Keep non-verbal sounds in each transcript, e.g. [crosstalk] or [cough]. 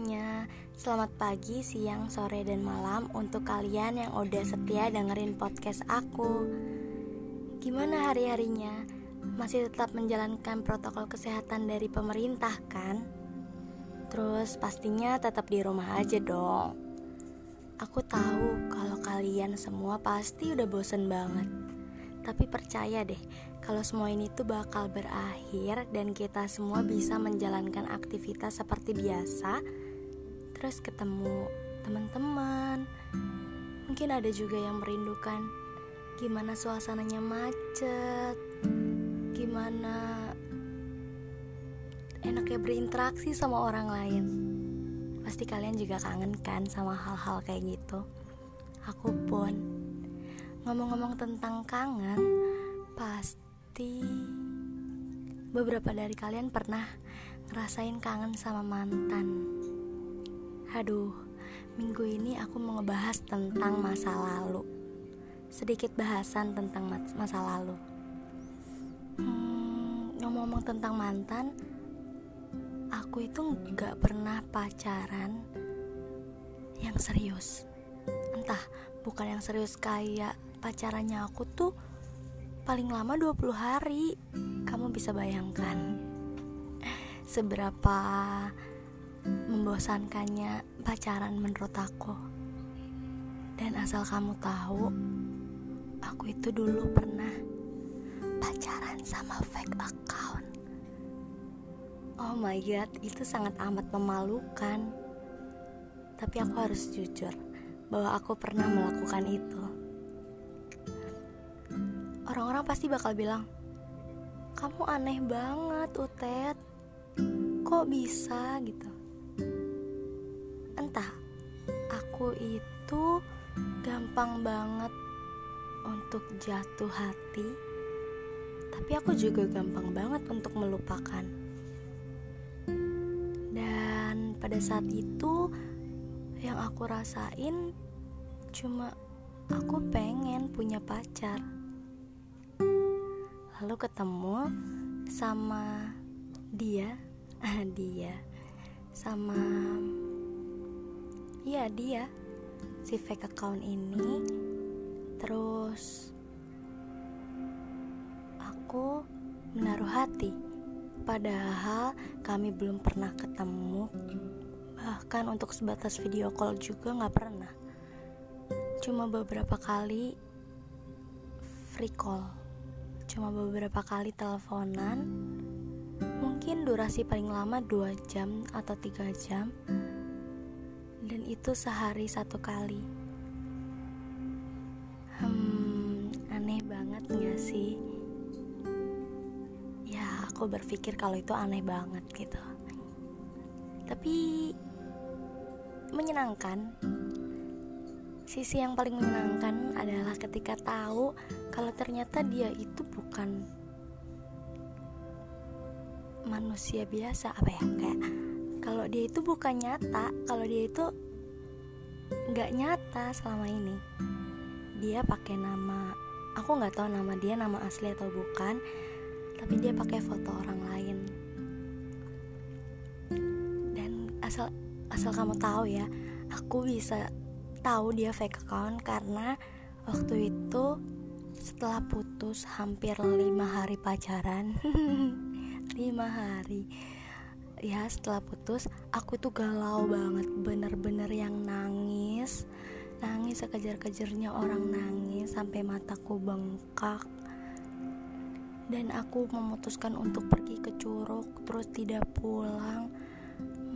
semuanya Selamat pagi, siang, sore, dan malam Untuk kalian yang udah setia dengerin podcast aku Gimana hari-harinya? Masih tetap menjalankan protokol kesehatan dari pemerintah kan? Terus pastinya tetap di rumah aja dong Aku tahu kalau kalian semua pasti udah bosen banget Tapi percaya deh, kalau semua ini tuh bakal berakhir dan kita semua bisa menjalankan aktivitas seperti biasa, terus ketemu teman-teman. Mungkin ada juga yang merindukan gimana suasananya macet, gimana enaknya berinteraksi sama orang lain. Pasti kalian juga kangen kan sama hal-hal kayak gitu. Aku pun. Ngomong-ngomong tentang kangen, pasti beberapa dari kalian pernah ngerasain kangen sama mantan. Aduh, minggu ini aku mau ngebahas tentang masa lalu. Sedikit bahasan tentang masa lalu. Hmm, ngomong-ngomong tentang mantan, aku itu gak pernah pacaran yang serius. Entah, bukan yang serius kayak pacarannya aku tuh paling lama 20 hari Kamu bisa bayangkan [laughs] Seberapa membosankannya pacaran menurut aku. Dan asal kamu tahu Aku itu dulu pernah pacaran sama fake account. Oh my god, itu sangat amat memalukan. Tapi aku harus jujur bahwa aku pernah melakukan itu. Orang-orang pasti bakal bilang, "Kamu aneh banget, Utet. Kok bisa? gitu?" Aku itu gampang banget untuk jatuh hati, tapi aku juga gampang banget untuk melupakan. Dan pada saat itu, yang aku rasain cuma aku pengen punya pacar lalu ketemu sama dia [laughs] dia sama ya dia. Si fake account ini. Terus aku menaruh hati. Padahal kami belum pernah ketemu. Bahkan untuk sebatas video call juga nggak pernah. Cuma beberapa kali free call. Cuma beberapa kali teleponan. Mungkin durasi paling lama 2 jam atau 3 jam dan itu sehari satu kali. Hmm aneh banget gak sih? Ya aku berpikir kalau itu aneh banget gitu. Tapi menyenangkan. Sisi yang paling menyenangkan adalah ketika tahu kalau ternyata dia itu bukan manusia biasa. Apa ya kayak kalau dia itu bukan nyata kalau dia itu nggak nyata selama ini. Dia pakai nama aku nggak tahu nama dia nama asli atau bukan tapi dia pakai foto orang lain. Dan asal asal kamu tahu ya aku bisa tahu dia fake account karena waktu itu setelah putus hampir lima hari pacaran. [laughs] Lima hari ya setelah putus aku tuh galau banget bener-bener yang nangis. Nangis sekejar-kejarnya orang nangis sampai mataku bengkak. Dan aku memutuskan untuk pergi ke curug terus tidak pulang.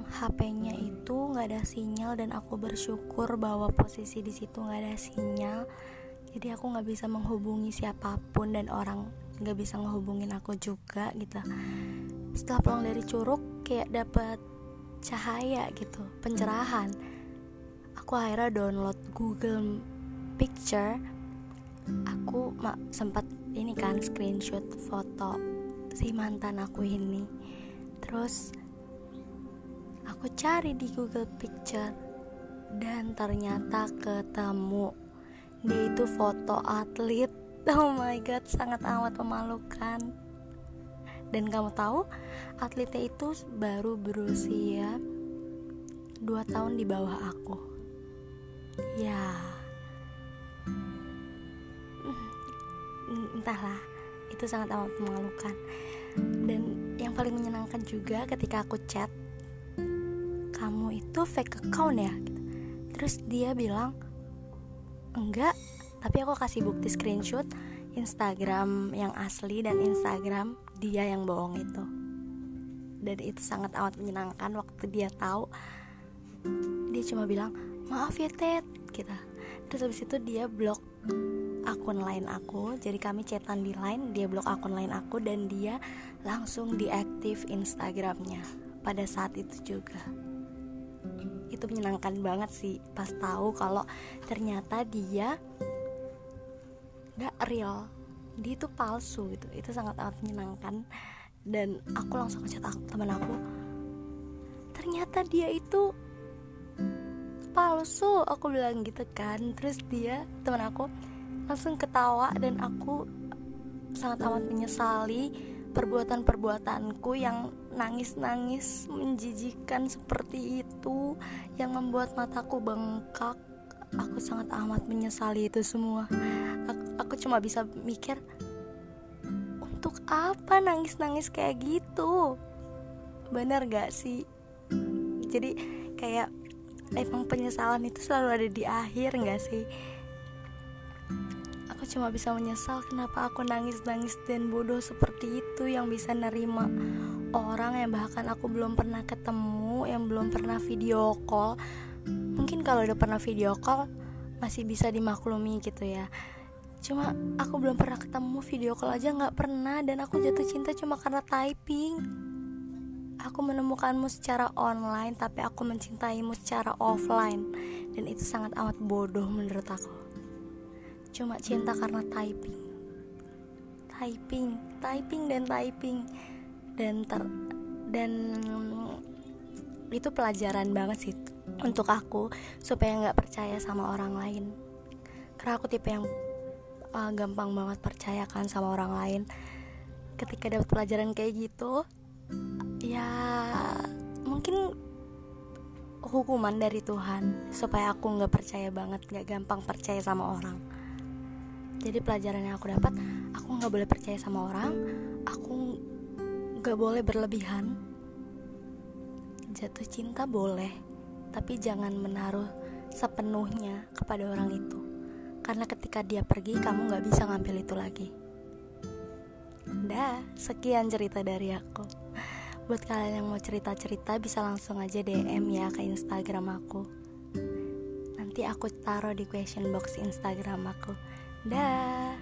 HP-nya itu nggak ada sinyal dan aku bersyukur bahwa posisi di situ nggak ada sinyal. Jadi aku nggak bisa menghubungi siapa pun dan orang nggak bisa menghubungin aku juga gitu. Setelah pulang dari curug kayak dapat cahaya gitu pencerahan aku akhirnya download Google Picture aku mak sempat ini kan screenshot foto si mantan aku ini terus Aku cari di Google Picture dan ternyata ketemu. Dia itu foto atlet. [laughs] Oh my god, sangat amat memalukan. Dan kamu tahu, atletnya itu baru berusia 18 dua tahun di bawah aku. Ya. Hmm, entahlah. Itu sangat amat memalukan. Dan yang paling menyenangkan juga ketika aku chat kamu itu fake account ya? Terus dia bilang enggak tapi aku kasih bukti screenshot Instagram yang asli dan Instagram dia yang bohong itu. Dan itu sangat amat menyenangkan waktu dia tahu. Dia cuma bilang maaf ya Ted kita terus habis itu dia blok akun lain aku. Jadi kami chatan di line dia blok akun lain aku dan dia langsung diaktif Instagramnya pada saat itu juga. Itu menyenangkan banget sih pas tahu kalau ternyata dia gak real dia itu palsu gitu. Itu sangat amat menyenangkan. Dan aku langsung ngechat aku teman aku ternyata dia itu palsu aku bilang gitu kan. Terus dia teman aku langsung ketawa dan aku sangat amat menyesali perbuatan-perbuatanku yang nangis-nangis menjijikan seperti itu yang membuat mataku bengkak. Aku sangat amat menyesali itu semua aku, cuma bisa mikir untuk apa nangis-nangis kayak gitu? Bener gak sih? Jadi kayak emang penyesalan itu selalu ada di akhir gak sih? Aku cuma bisa menyesal kenapa aku nangis-nangis dan bodoh seperti itu yang bisa nerima orang yang bahkan aku belum pernah ketemu yang belum pernah video call. Mungkin kalau udah pernah video call masih bisa dimaklumi gitu ya cuma aku belum pernah ketemu video call aja nggak pernah. Dan aku jatuh cinta cuma karena typing. Aku menemukanmu secara online tapi aku mencintaimu secara offline. Dan itu sangat amat bodoh menurut aku. Cuma cinta karena typing. Typing typing dan typing. Dan ter dan itu pelajaran banget sih untuk aku supaya nggak percaya sama orang lain. Karena aku tipe yang uh, gampang banget percaya kan sama orang lain. Ketika dapat pelajaran kayak gitu ya mungkin hukuman dari Tuhan supaya aku nggak percaya banget nggak gampang percaya sama orang. Jadi pelajaran yang aku dapat aku nggak boleh percaya sama orang aku nggak boleh berlebihan. Jatuh cinta boleh tapi jangan menaruh sepenuhnya kepada orang itu karena ketika dia pergi kamu gak bisa ngambil itu lagi. Dah, sekian cerita dari aku. Buat kalian yang mau cerita-cerita bisa langsung aja DM ya ke Instagram aku. Nanti aku taruh di question box Instagram aku. Dah